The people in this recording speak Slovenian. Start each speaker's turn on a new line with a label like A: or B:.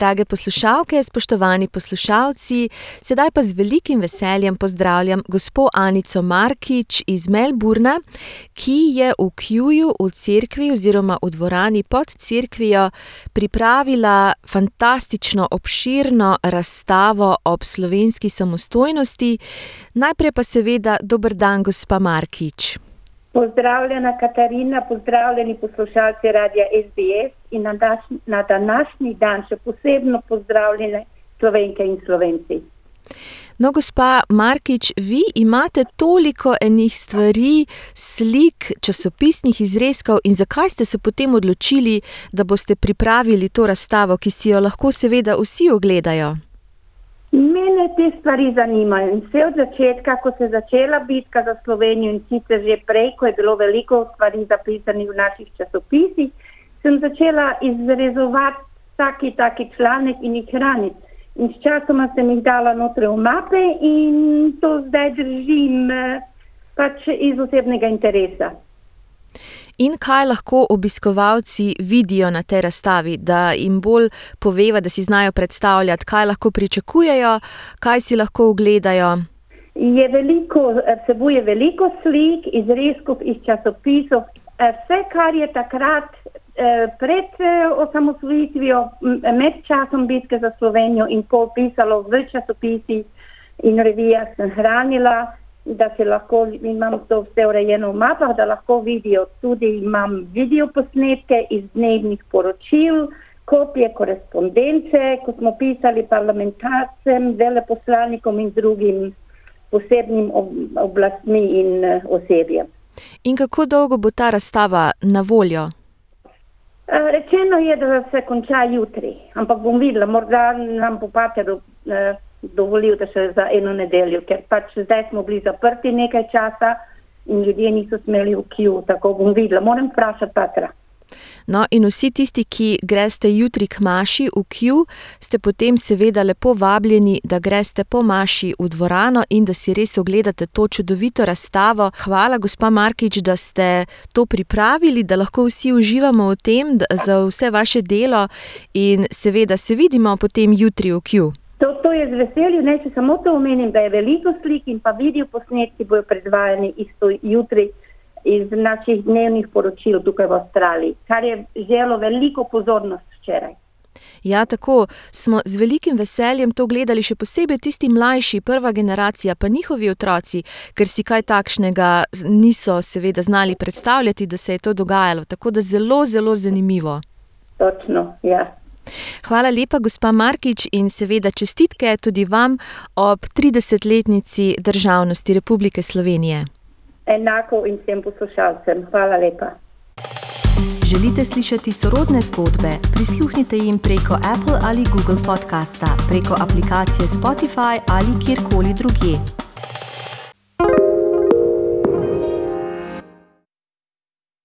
A: Drage poslušalke, spoštovani poslušalci, sedaj pa z velikim veseljem pozdravljam gospo Anico Markič iz Melburna, ki je v Kjuju v cerkvi oziroma v dvorani pod cerkvijo pripravila fantastično obširno razstavo ob slovenski samostojnosti. Najprej pa seveda dober dan, gospa Markič.
B: Pozdravljena Katarina, pozdravljeni poslušalci radia SBS in na, daš, na današnji dan še posebno pozdravljene slovenke in slovenci.
A: No, gospa Markič, vi imate toliko enih stvari, slik, časopisnih izrezkov in zakaj ste se potem odločili, da boste pripravili to razstavo, ki si jo lahko seveda vsi ogledajo?
B: Mene te stvari zanimajo in vse od začetka, ko se je začela bitka za Slovenijo in sicer že prej, ko je bilo veliko stvari zapisanih v naših časopisih, sem začela izrezovati taki taki članek in jih hraniti. In s časoma sem jih dala notre v mape in to zdaj držim eh, pač iz osebnega interesa
A: in kaj lahko obiskovalci vidijo na tej razstavi, da jim bolj poveva, da si znajo predstavljati, kaj lahko pričakujejo, kaj si lahko ogledajo.
B: Je veliko, vsebuje veliko slik, izrezkov iz časopisov, vse, kar je takrat eh, pred eh, osamosvojitvijo, med časom bitke za Slovenijo in ko pisalo v časopisih in revijah, sem hranila da se lahko, imam to vse urejeno v mapah, da lahko vidijo tudi, imam video posnetke iz dnevnih poročil, kopije korespondence, ko smo pisali parlamentarcem, veleposlanikom in drugim posebnim oblastmi in eh, osebjem.
A: In kako dolgo bo ta razstava na voljo?
B: Eh, rečeno je, da se konča jutri, ampak bom videla, morda nam popate do. Dovolil, da še za eno nedeljo, ker pač zdaj smo bili zaprti nekaj časa in ljudje niso smeli v kju, tako bom videla. Moram vprašati Patra.
A: No, in vsi tisti, ki greste jutri k Maši v Kju, ste potem seveda lepo vabljeni, da greste po Maši v dvorano in da si res ogledate to čudovito razstavo. Hvala, gospa Markič, da ste to pripravili, da lahko vsi uživamo v tem, da, za vse vaše delo in seveda se vidimo potem jutri v Kju.
B: To, je z veseljem, ne če samo to omenim, da je veliko slik in pa video posnetki bojo predvajani isto jutri iz naših dnevnih poročil tukaj v Avstraliji, kar je želo veliko pozornost včeraj.
A: Ja, tako smo z velikim veseljem to gledali, še posebej tisti mlajši, prva generacija, pa njihovi otroci, ker si kaj takšnega niso seveda znali predstavljati, da se je to dogajalo. Tako da zelo, zelo zanimivo.
B: Točno, ja.
A: Hvala lepa, gospa Markič, in seveda čestitke tudi vam ob 30-letnici državnosti Republike Slovenije.
B: Enako in vsem poslušalcem. Hvala lepa.
A: Želite slišati sorodne zgodbe? Prisluhnite jim preko Apple ali Google podcasta, preko aplikacije Spotify ali kjerkoli drugje.